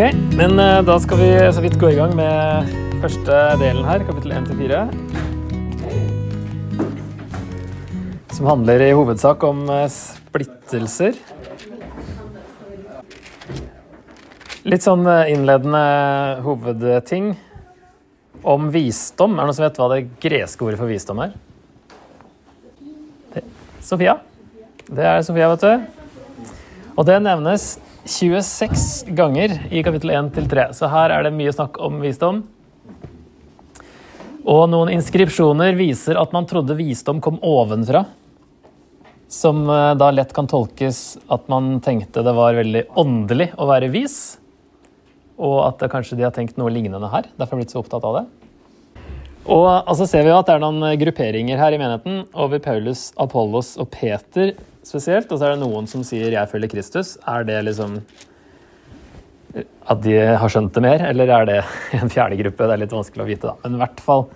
Ok, men eh, da skal vi så vidt gå i gang med første delen her, kapittel 1-4. Som handler i hovedsak om eh, splittelser. Litt sånn eh, innledende hovedting om visdom. Er det noen som vet hva det greske ordet for visdom er? Det- Sofia. Det er Sofia, vet du. Og det nevnes 26 ganger i kapittel 1 til 3. Så her er det mye snakk om visdom. Og noen inskripsjoner viser at man trodde visdom kom ovenfra. Som eh, da lett kan tolkes at man tenkte det var veldig åndelig å være vis. Og at kanskje de har tenkt noe lignende her. Derfor har jeg blitt så opptatt av det. Og altså ser vi jo at det er noen grupperinger her i menigheten over Paulus, Apollos og Peter spesielt. Og så er det noen som sier 'jeg følger Kristus'. Er det liksom at de har skjønt det mer, eller er det en fjerde gruppe? Det er litt vanskelig å vite, da. Men i hvert fall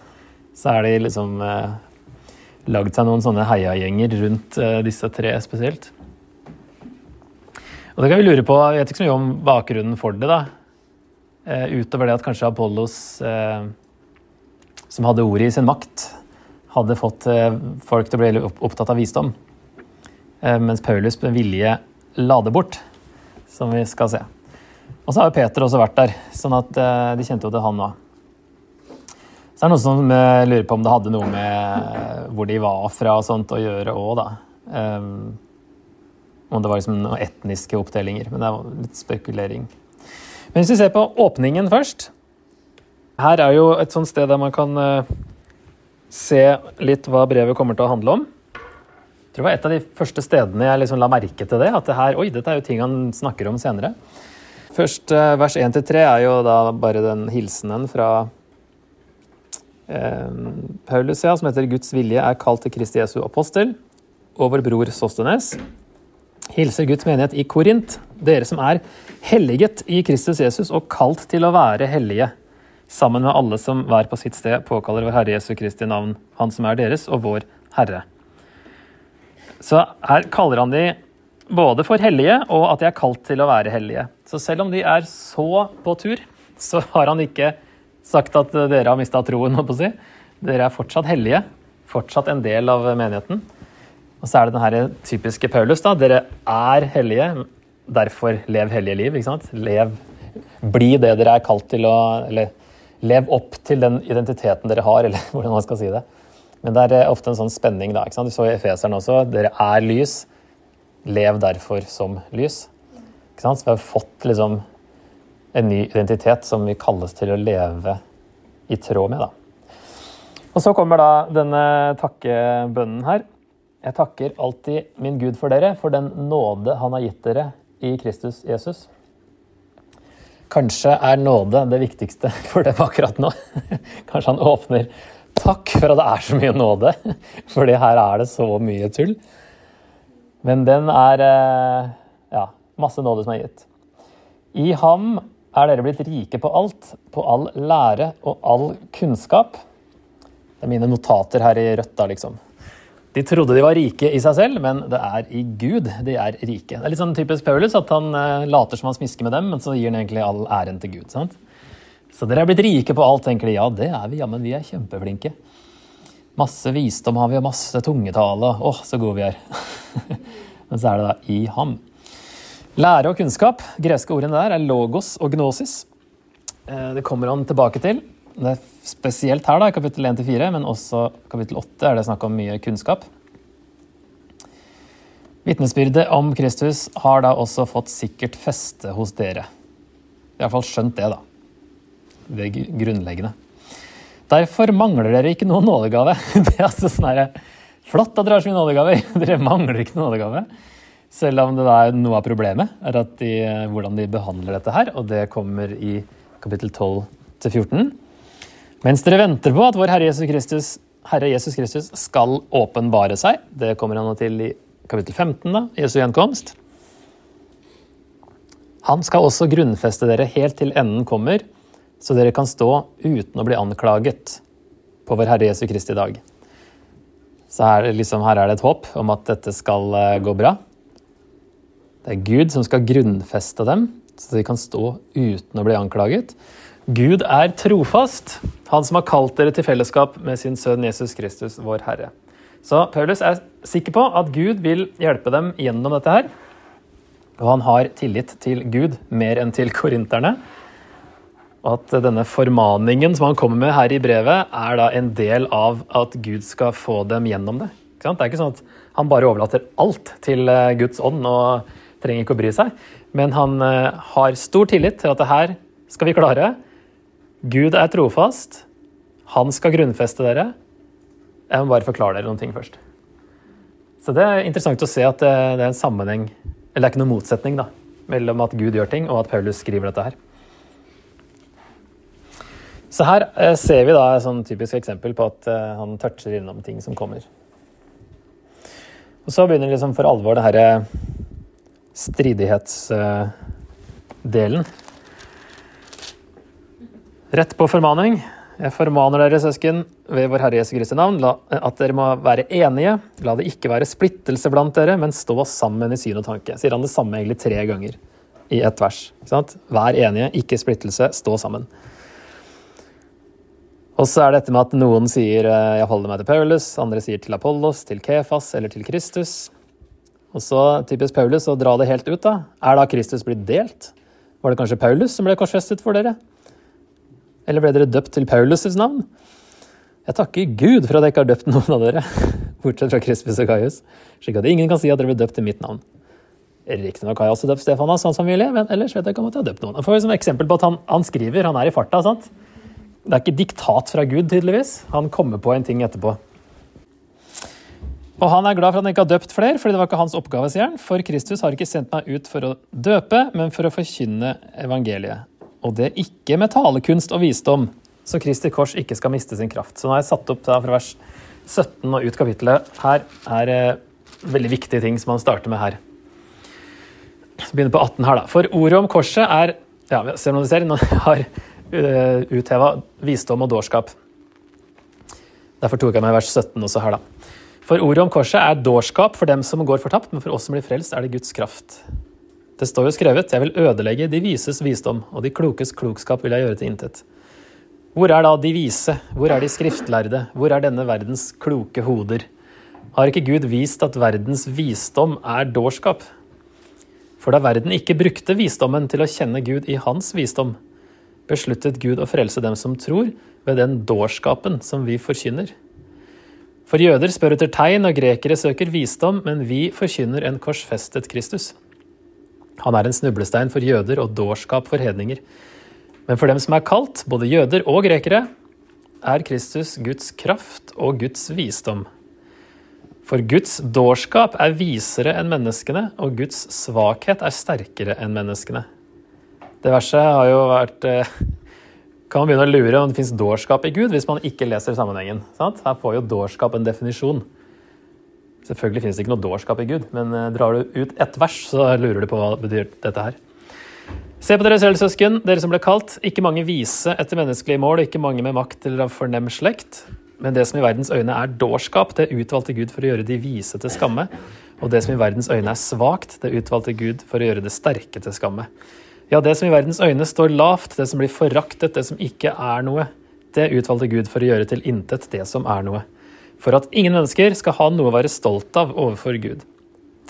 så er de liksom eh, lagd seg noen sånne heiagjenger rundt eh, disse tre spesielt. Og det kan vi lure på, Jeg vet ikke så mye om bakgrunnen for det, da. Eh, utover det at kanskje Apollos, eh, som hadde ordet i sin makt, hadde fått eh, folk til å bli opptatt av visdom. Eh, mens Paulus med vilje la det bort, som vi skal se. Og så har jo Peter også vært der, sånn at eh, de kjente jo til han òg. Så er det noen som lurer på om det hadde noe med hvor de var fra og sånt å gjøre òg, da. Om det var liksom noen etniske oppdelinger. Men det er litt spekulering. Men hvis vi ser på åpningen først Her er jo et sånt sted der man kan eh, se litt hva brevet kommer til å handle om. Jeg tror det var et av de første stedene jeg liksom la merke til det. At det her, oi, dette er jo ting han snakker om senere. Først eh, vers 1-3 er jo da bare den hilsenen fra eh, Paulus, ja, som heter 'Guds vilje er kalt til Kristi Jesu apostel', og vår bror Sostenes. Hilser Guds menighet i Korint, dere som er helliget i Kristus Jesus og kalt til å være hellige, sammen med alle som hver på sitt sted påkaller vår Herre Jesu Kristi navn, Han som er deres og vår Herre. Så her kaller han de både for hellige og at de er kalt til å være hellige. Så selv om de er så på tur, så har han ikke sagt at dere har mista troen. holdt å si. Dere er fortsatt hellige, fortsatt en del av menigheten. Og så er det den typiske Paulus. da, Dere er hellige, derfor lev hellige liv. ikke sant? Lev, Bli det dere er kalt til å Eller lev opp til den identiteten dere har, eller hvordan man skal si det. Men det er ofte en sånn spenning. da, ikke sant? Du så i Efeseren også. Dere er lys. Lev derfor som lys. Ikke sant? Så vi har fått liksom en ny identitet som vi kalles til å leve i tråd med. da. Og så kommer da denne takkebønnen her. Jeg takker alltid min Gud for dere, for den nåde han har gitt dere i Kristus Jesus. Kanskje er nåde det viktigste for dem akkurat nå. Kanskje han åpner Takk for at det er så mye nåde, fordi her er det så mye tull. Men den er eh, ja, masse nåde som er gitt. I ham er dere blitt rike på alt, på all lære og all kunnskap. Det er mine notater her i rødt, da, liksom. De trodde de var rike i seg selv, men det er i Gud de er rike. Det er litt sånn typisk Paulus at han eh, later som han smisker med dem, men så gir han egentlig all æren til Gud. sant? Så dere er blitt rike på alt, tenker de. Ja, det er vi, jammen. Vi er kjempeflinke. Masse visdom har vi, og masse tungetale. Åh, så gode vi er. men så er det da i ham. Lære og kunnskap, greske ordene der, er logos og gnosis. Eh, Det kommer han tilbake til. Det er spesielt her, da, kapittel 1-4, men også kapittel 8 er det snakk om mye kunnskap. Vitnesbyrdet om Kristus har da også fått sikkert feste hos dere. Iallfall skjønt det, da. Det er grunnleggende. Derfor mangler dere ikke noen nådegave. Det er altså sånn her, Flott at dere har så mye nådegaver. Dere mangler ikke nådegave. Selv om det da er noe av problemet er de, hvordan de behandler dette her, og det kommer i kapittel 12-14. Mens dere venter på at vår Herre Jesus Kristus, Herre Jesus Kristus skal åpenbare seg, det kommer han til i kapittel 15, da, Jesu gjenkomst. Han skal også grunnfeste dere helt til enden kommer, så dere kan stå uten å bli anklaget på vår Herre Jesu Kristi dag. Så her, liksom, her er det et håp om at dette skal eh, gå bra. Det er Gud som skal grunnfeste dem så de kan stå uten å bli anklaget. Gud er trofast, han som har kalt dere til fellesskap med sin sønn Jesus Kristus, vår Herre. Så Paulus er sikker på at Gud vil hjelpe dem gjennom dette her. Og han har tillit til Gud mer enn til korinterne. Og at denne formaningen som han kommer med her i brevet, er da en del av at Gud skal få dem gjennom det. Det er ikke sånn at han bare overlater alt til eh, Guds ånd og trenger ikke å bry seg. Men han eh, har stor tillit til at det her skal vi klare. Gud er trofast. Han skal grunnfeste dere. Jeg må bare forklare dere noen ting først. Så det er interessant å se at det er en sammenheng, eller det er ikke noen motsetning, da, mellom at Gud gjør ting, og at Paulus skriver dette her. Så her eh, ser vi da et sånn typisk eksempel på at eh, han toucher innom ting som kommer. Og så begynner liksom for alvor det herre stridighetsdelen. Rett på formaning. Jeg formaner dere, søsken, ved vår Herre Jesu Kristi navn, at dere må være enige. La det ikke være splittelse blant dere, men stå sammen i syn og tanke. Sier han det samme egentlig tre ganger i ett vers. Vær enige, ikke splittelse, stå sammen. Og så er det dette med at noen sier eh, 'jeg holder meg til Paulus', andre sier 'til Apollos', til Kefas eller til Kristus. Og så typisk Paulus å dra det helt ut, da. Er da Kristus blitt delt? Var det kanskje Paulus som ble korsfestet for dere? Eller ble dere døpt til Paulus' navn? Jeg takker Gud for at jeg ikke har døpt noen av dere, bortsett fra Krispus og Kaius, slik at ingen kan si at dere ble døpt til mitt navn. Riktignok har jeg også døpt Stefanas, hans familie, men ellers vet jeg ikke om at jeg har døpt noen. For som eksempel på at han, han skriver, han er i farta. sant? Det er ikke diktat fra Gud, tydeligvis. Han kommer på en ting etterpå. Og han er glad for at han ikke har døpt flere, fordi det var ikke hans oppgave, sier han. For Kristus har ikke sendt meg ut for å døpe, men for å forkynne evangeliet. Og det er ikke med talekunst og visdom, så Kristi kors ikke skal miste sin kraft. Så nå har jeg satt opp fra vers 17 og ut kapittelet. Her er eh, veldig viktige ting som han starter med her. Så begynner på 18 her, da. For ordet om korset er ja, Ser du hva du ser, nå har uh, utheva visdom og dårskap. Derfor tok jeg meg vers 17 også her, da. For ordet om korset er dårskap for dem som går fortapt, men for oss som blir frelst, er det Guds kraft. Det står jo skrevet 'Jeg vil ødelegge de vises visdom, og de klokes klokskap vil jeg gjøre til intet'. Hvor er da de vise? Hvor er de skriftlærde? Hvor er denne verdens kloke hoder? Har ikke Gud vist at verdens visdom er dårskap? For da verden ikke brukte visdommen til å kjenne Gud i hans visdom, besluttet Gud å frelse dem som tror, ved den dårskapen som vi forkynner. For jøder spør etter tegn, og grekere søker visdom, men vi forkynner en korsfestet Kristus. Han er en snublestein for jøder og dårskap for hedninger. Men for dem som er kalt, både jøder og grekere, er Kristus Guds kraft og Guds visdom. For Guds dårskap er visere enn menneskene, og Guds svakhet er sterkere enn menneskene. Det verset har jo vært eh, Kan man begynne å lure om det fins dårskap i Gud hvis man ikke leser sammenhengen. Sant? Her får jo dårskap en definisjon. Selvfølgelig finnes det ikke noe dårskap i Gud, men eh, drar du ut ett vers, så lurer du på hva det betyr dette her. Se på dere selv, søsken, dere som ble kalt, ikke mange vise etter menneskelige mål, ikke mange med makt eller av fornem slekt. Men det som i verdens øyne er dårskap, det utvalgte Gud for å gjøre de vise til skamme. Og det som i verdens øyne er svakt, det utvalgte Gud for å gjøre det sterke til skamme. Ja, det som i verdens øyne står lavt, det som blir foraktet, det som ikke er noe, det utvalgte Gud for å gjøre til intet det som er noe. For at ingen mennesker skal ha noe å være stolt av overfor Gud.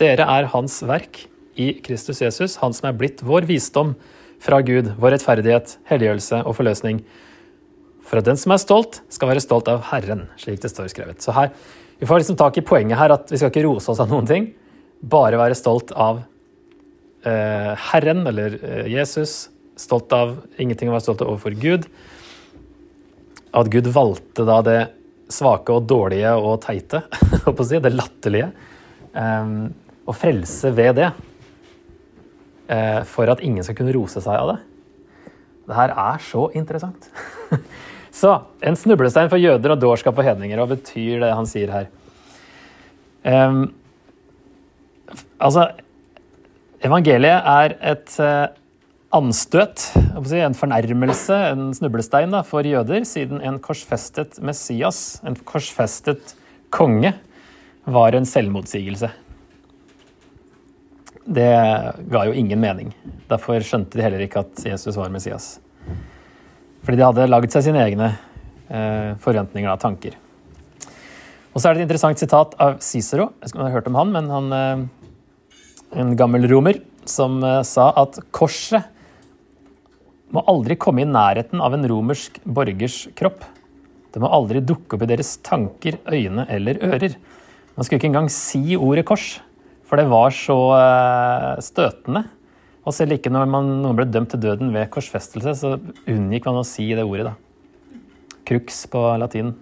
Dere er Hans verk i Kristus Jesus, Han som er blitt vår visdom fra Gud, vår rettferdighet, helliggjørelse og forløsning. For at den som er stolt, skal være stolt av Herren, slik det står skrevet. Så her, Vi får liksom tak i poenget her at vi skal ikke rose oss av noen ting, bare være stolt av Eh, Herren, eller eh, Jesus, stolt av ingenting å være stolt av overfor Gud. At Gud valgte da det svake og dårlige og teite, det latterlige, eh, å frelse ved det. For at ingen skal kunne rose seg av det. Det her er så interessant. Så en snublestein for jøder og dårskap for hedninger. Hva betyr det han sier her? Um, altså, Evangeliet er et eh, anstøt, en fornærmelse, en snublestein da, for jøder, siden en korsfestet Messias, en korsfestet konge, var en selvmotsigelse. det ga jo ingen mening. Derfor skjønte de heller ikke at Jesus var Messias. Fordi de hadde laget seg sine egne eh, forventninger og tanker. Og så er det et interessant sitat av Cicero. Jeg skulle ha hørt om han, men han, eh, en gammel romer som eh, sa at korset må aldri komme i nærheten av en romersk borgers kropp. Det må aldri dukke opp i deres tanker, øyne eller ører. Man skulle ikke engang si ordet kors, for det var så eh, støtende. Og selv ikke når man, noen ble dømt til døden ved korsfestelse, så unngikk man å si det ordet. da. Crux på latin.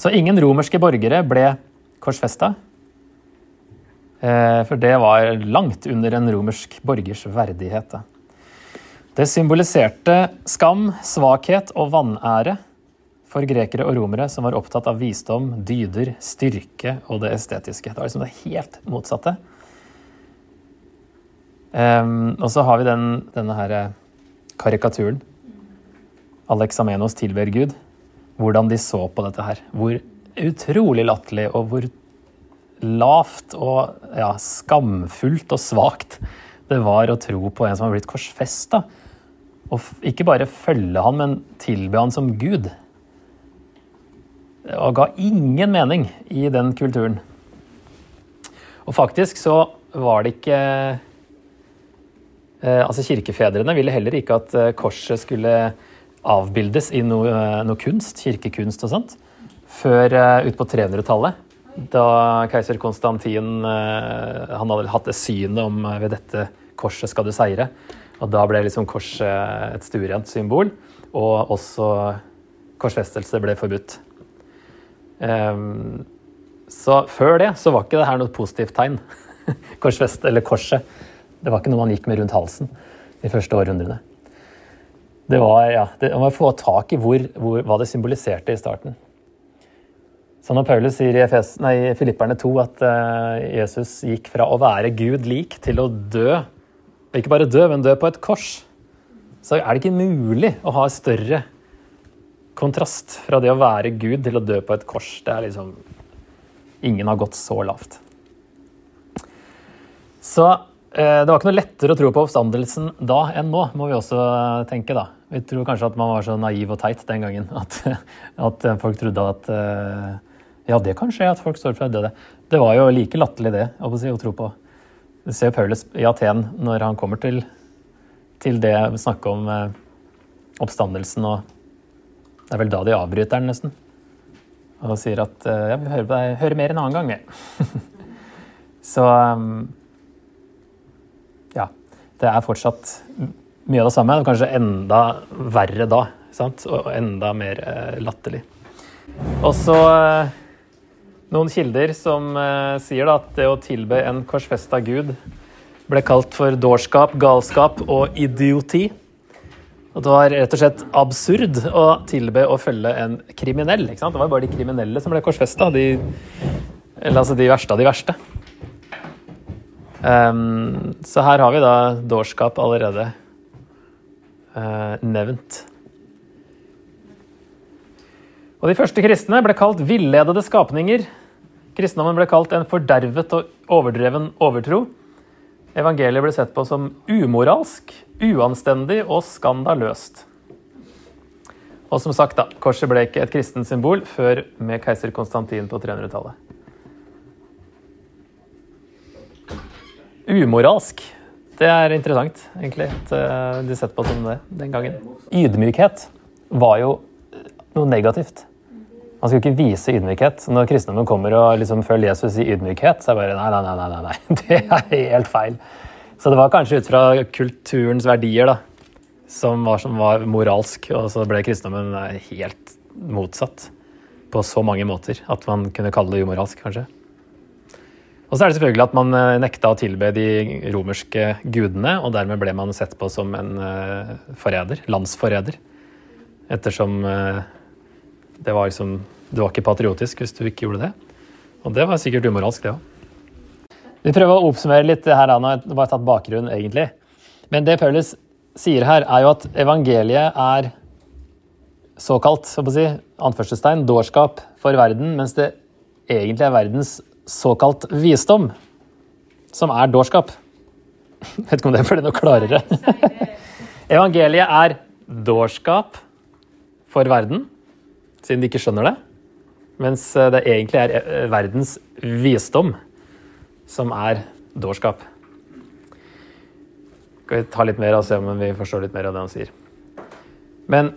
Så ingen romerske borgere ble korsfesta. Eh, for det var langt under en romersk borgers verdighet. Da. Det symboliserte skam, svakhet og vanære for grekere og romere som var opptatt av visdom, dyder, styrke og det estetiske. Det var liksom det helt motsatte. Um, og så har vi den, denne her eh, karikaturen. Alex Amenos tilber Gud. Hvordan de så på dette her. Hvor utrolig latterlig og hvor lavt og ja, skamfullt og svakt det var å tro på en som har blitt korsfesta. Og ikke bare følge han, men tilbe han som Gud. Og ga ingen mening i den kulturen. Og faktisk så var det ikke eh, Altså Kirkefedrene ville heller ikke at eh, korset skulle avbildes i noe, eh, noe kunst, kirkekunst og sånt, før utpå ut på 300-tallet. Da keiser Konstantin han hadde hatt det synet om ved dette korset skal du seire. Og da ble liksom korset et stuerent symbol, og også korsfestelse ble forbudt. Um, så før det så var ikke det her noe positivt tegn. Korsfest, eller korset. Det var ikke noe man gikk med rundt halsen de første århundrene. Det var, ja, det, Man må få tak i hvor, hvor, hva det symboliserte i starten. Så når Paulus sier i Efes, nei, Filipperne 2 at uh, Jesus gikk fra å være Gud lik til å dø ikke bare dø, men dø på et kors, så er det ikke mulig å ha større kontrast fra det å være Gud til å dø på et kors. Det er liksom Ingen har gått så lavt. Så eh, det var ikke noe lettere å tro på oppstandelsen da enn nå, må vi også tenke. da. Vi tror kanskje at man var så naiv og teit den gangen at, at folk trodde at eh, ja, det kan skje at folk står fra døde. Det var jo like latterlig det å, si, å tro på. Du ser Paulus i Aten når han kommer til, til det snakke om eh, oppstandelsen, og det er vel da de avbryter den, nesten. Og sier at eh, ja, vi hører, hører, mer en annen gang. Så um, ja. Det er fortsatt mye av det samme, kanskje enda verre da. Sant? Og enda mer eh, latterlig. Og så eh, noen kilder som eh, sier da, at det å tilbe en korsfesta gud ble kalt for dårskap, galskap og idioti. Og det var rett og slett absurd å tilbe å følge en kriminell. ikke sant? Det var bare de kriminelle som ble korsfesta. Eller altså de verste av de verste. Um, så her har vi da dårskap allerede uh, nevnt. Og de første kristne ble kalt villedede skapninger. Kristendommen ble kalt en fordervet og overdreven overtro. Evangeliet ble sett på som umoralsk, uanstendig og skandaløst. Og som sagt, da, korset ble ikke et kristent symbol før med keiser Konstantin på 300-tallet. Umoralsk. Det er interessant, egentlig, at eh, de setter på som det den gangen. Ydmykhet var jo noe negativt. Man skal ikke vise ydmykhet. Når kristendommen kommer og liksom følger Jesus i ydmykhet, så er det bare nei, nei, nei, nei, nei. Det er helt feil. Så det var kanskje ut fra kulturens verdier da, som var, som var moralsk, og så ble kristendommen helt motsatt på så mange måter at man kunne kalle det umoralsk, kanskje. Og så er det selvfølgelig at man eh, nekta å tilbe de romerske gudene, og dermed ble man sett på som en uh, forræder, landsforræder. Ettersom det var liksom Du var ikke patriotisk hvis du ikke gjorde det. Og det var sikkert umoralsk, det òg. Vi prøver å oppsummere litt det her. Nå har jeg bare tatt bakgrunn, egentlig. Men det Paulus sier her, er jo at evangeliet er såkalt så å si, anførselstegn, dårskap for verden, mens det egentlig er verdens såkalt visdom som er dårskap. Vet ikke om det ble noe klarere. Evangeliet er dårskap for verden, siden de ikke skjønner det. Mens det egentlig er eh, verdens visdom som er dårskap. Skal vi ta litt mer og se om vi forstår litt mer av det han sier. Men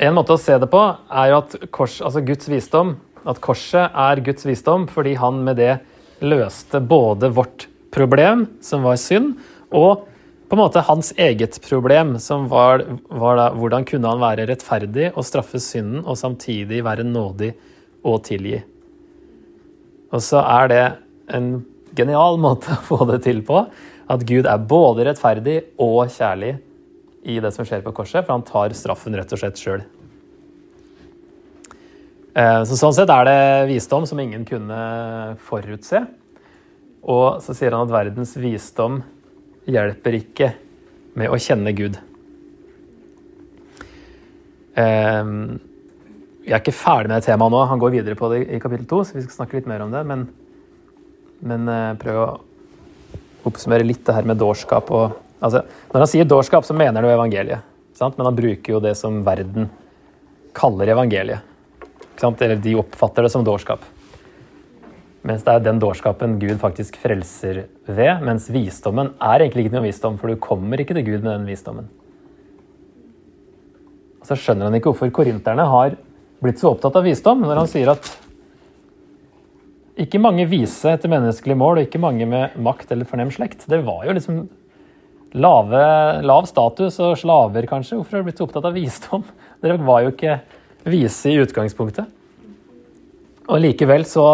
en måte å se det på er jo at kors, altså Guds visdom, at korset er Guds visdom fordi han med det løste både vårt problem, som var synd, og på en måte hans eget problem, som var, var da, hvordan kunne han være rettferdig og straffe synden og samtidig være nådig og tilgi. Og så er det en genial måte å få det til på. At Gud er både rettferdig og kjærlig i det som skjer på korset, for han tar straffen rett og slett sjøl. Eh, så sånn sett er det visdom som ingen kunne forutse. Og så sier han at verdens visdom hjelper ikke med å kjenne Gud. Eh, jeg er ikke ferdig med det temaet nå. Han går videre på det i kapittel to, så vi skal snakke litt mer om det. Men men uh, prøv å oppsummere litt det her med dårskap. Og, altså, når han sier dårskap, så mener han jo evangeliet. Sant? Men han bruker jo det som verden kaller evangeliet. Eller de oppfatter det som dårskap. Mens det er den dårskapen Gud faktisk frelser ved. Mens visdommen er egentlig ikke noe visdom, for du kommer ikke til Gud med den visdommen. Så skjønner han ikke hvorfor korinterne har blitt så opptatt av visdom, når han sier at ikke mange vise etter menneskelig mål, og ikke mange med makt eller fornem slekt. Det var jo liksom lave, lav status og slaver, kanskje. Hvorfor har du blitt så opptatt av visdom? Dere var jo ikke vise i utgangspunktet. Og likevel så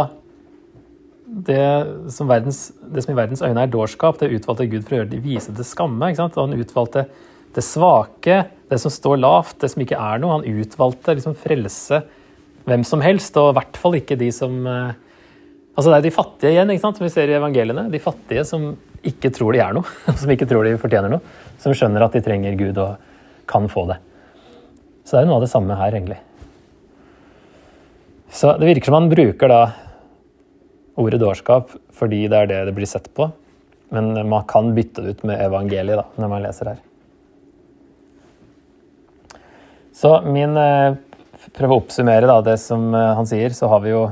det som, verdens, det som, i verdens øyne er dårskap, det utvalgte Gud for å gjøre de vise til skamme. Og han utvalgte det svake, det som står lavt, det som ikke er noe. Han utvalgte liksom frelse hvem som helst, og i hvert fall ikke de som eh, Altså Det er de fattige igjen, ikke sant, som vi ser i evangeliene. De fattige som ikke tror de er noe, som ikke tror de fortjener noe. Som skjønner at de trenger Gud og kan få det. Så det er jo noe av det samme her, egentlig. Så det virker som han bruker da ordet dårskap fordi det er det det blir sett på. Men man kan bytte det ut med evangeliet da, når man leser her. Så min Prøv å oppsummere da, det som eh, han sier, så har vi jo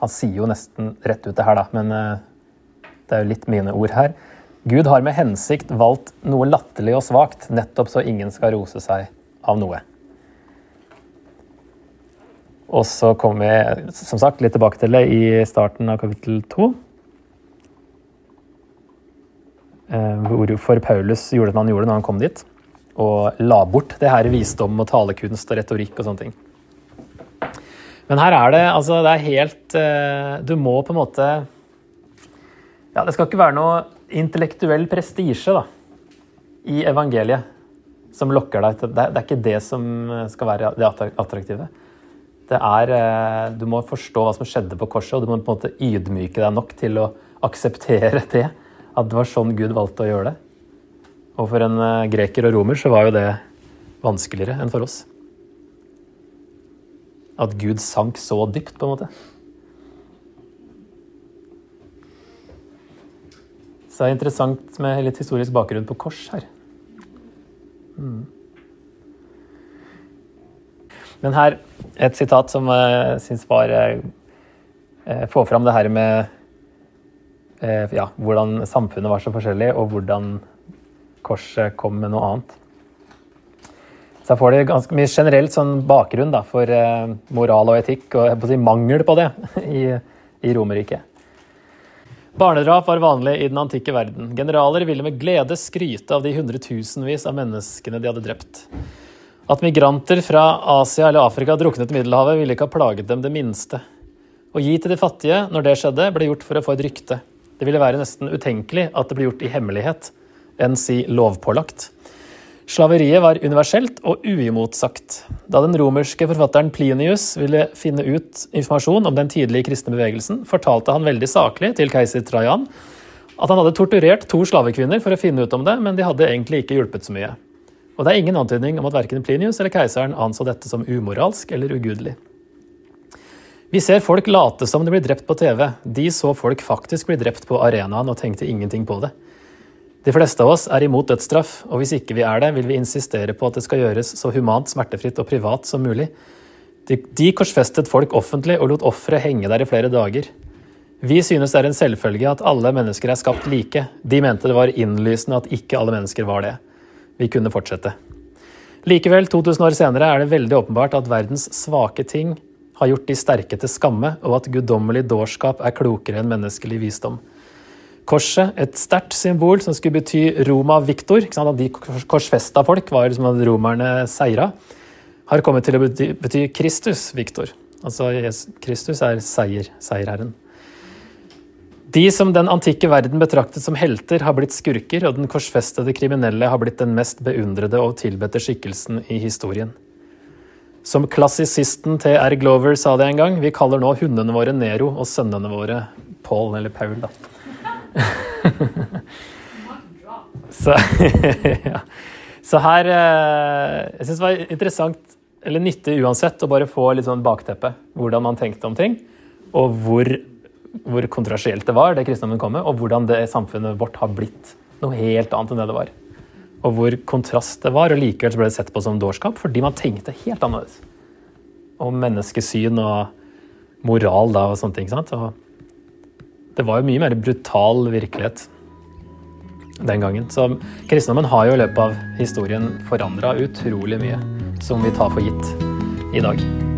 han sier jo nesten rett ut det her, da, men eh, det er jo litt mine ord her. Gud har med hensikt valgt noe latterlig og svakt, nettopp så ingen skal rose seg av noe. Og så kommer vi som sagt litt tilbake til det i starten av kapittel to. Eh, Hvorfor Paulus gjorde det han gjorde når han kom dit, og la bort det her visdom og talekunst og retorikk og sånne ting. Men her er det altså Det er helt eh, Du må på en måte Ja, det skal ikke være noe intellektuell prestisje da, i evangeliet som lokker deg. Det er ikke det som skal være det attraktive. Det er eh, Du må forstå hva som skjedde på korset, og du må på en måte ydmyke deg nok til å akseptere det. At det var sånn Gud valgte å gjøre det. Og for en eh, greker og romer så var jo det vanskeligere enn for oss. At Gud sank så dypt, på en måte. Så det er interessant med litt historisk bakgrunn på kors her. Mm. Men her et sitat som jeg syns var eh, Får fram det her med eh, ja, hvordan samfunnet var så forskjellig, og hvordan korset kom med noe annet. Så jeg får det ganske mye generelt sånn bakgrunn da, for eh, moral og etikk, og jeg på si, mangel på det i, i Romerriket. Barnedrap var vanlig i den antikke verden. Generaler ville med glede skryte av de hundretusenvis av menneskene de hadde drept. At migranter fra Asia eller Afrika druknet i Middelhavet, ville ikke ha plaget dem det minste. Å gi til de fattige når det skjedde, ble gjort for å få et rykte. Det ville være nesten utenkelig at det ble gjort i hemmelighet, enn si lovpålagt. Slaveriet var universelt og uimotsagt. Da den romerske forfatteren Plinius ville finne ut informasjon om den tidlige kristne bevegelsen, fortalte han veldig saklig til keiser Trajan at han hadde torturert to slavekvinner for å finne ut om det, men de hadde egentlig ikke hjulpet så mye. Og det er ingen antydning om at verken Plinius eller keiseren anså dette som umoralsk eller ugudelig. Vi ser folk late som de blir drept på TV. De så folk faktisk bli drept på arenaen og tenkte ingenting på det. De fleste av oss er imot dødsstraff, og hvis ikke vi er det, vil vi insistere på at det skal gjøres så humant, smertefritt og privat som mulig. De, de korsfestet folk offentlig og lot offeret henge der i flere dager. Vi synes det er en selvfølge at alle mennesker er skapt like. De mente det var innlysende at ikke alle mennesker var det. Vi kunne fortsette. Likevel, 2000 år senere, er det veldig åpenbart at verdens svake ting har gjort de sterke til skamme, og at guddommelig dårskap er klokere enn menneskelig visdom. Korset, et sterkt symbol som skulle bety Roma victor, at de korsfesta folk var som at romerne seira, har kommet til å bety, bety Kristus victor. Altså Kristus er seier, seierherren. De som den antikke verden betraktet som helter, har blitt skurker, og den korsfestede kriminelle har blitt den mest beundrede og tilbedte skikkelsen i historien. Som klassisisten til R. Glover sa det en gang, vi kaller nå hundene våre Nero og sønnene våre Paul eller Paul, da. Så, ja. Så her eh, Jeg syns det var interessant, eller nyttig uansett, å bare få litt sånn bakteppe. Hvordan man tenkte om ting, og hvor hvor kontroversielt det var, det kristendommen kom med, og hvordan det samfunnet vårt har blitt noe helt annet enn det det var. Og hvor kontrast det var, og likevel ble det sett på som dårskap fordi man tenkte helt annerledes. Om menneskesyn og moral da og sånne ting. sant? Og det var jo mye mer brutal virkelighet den gangen. Så kristendommen har jo i løpet av historien forandra utrolig mye som vi tar for gitt i dag.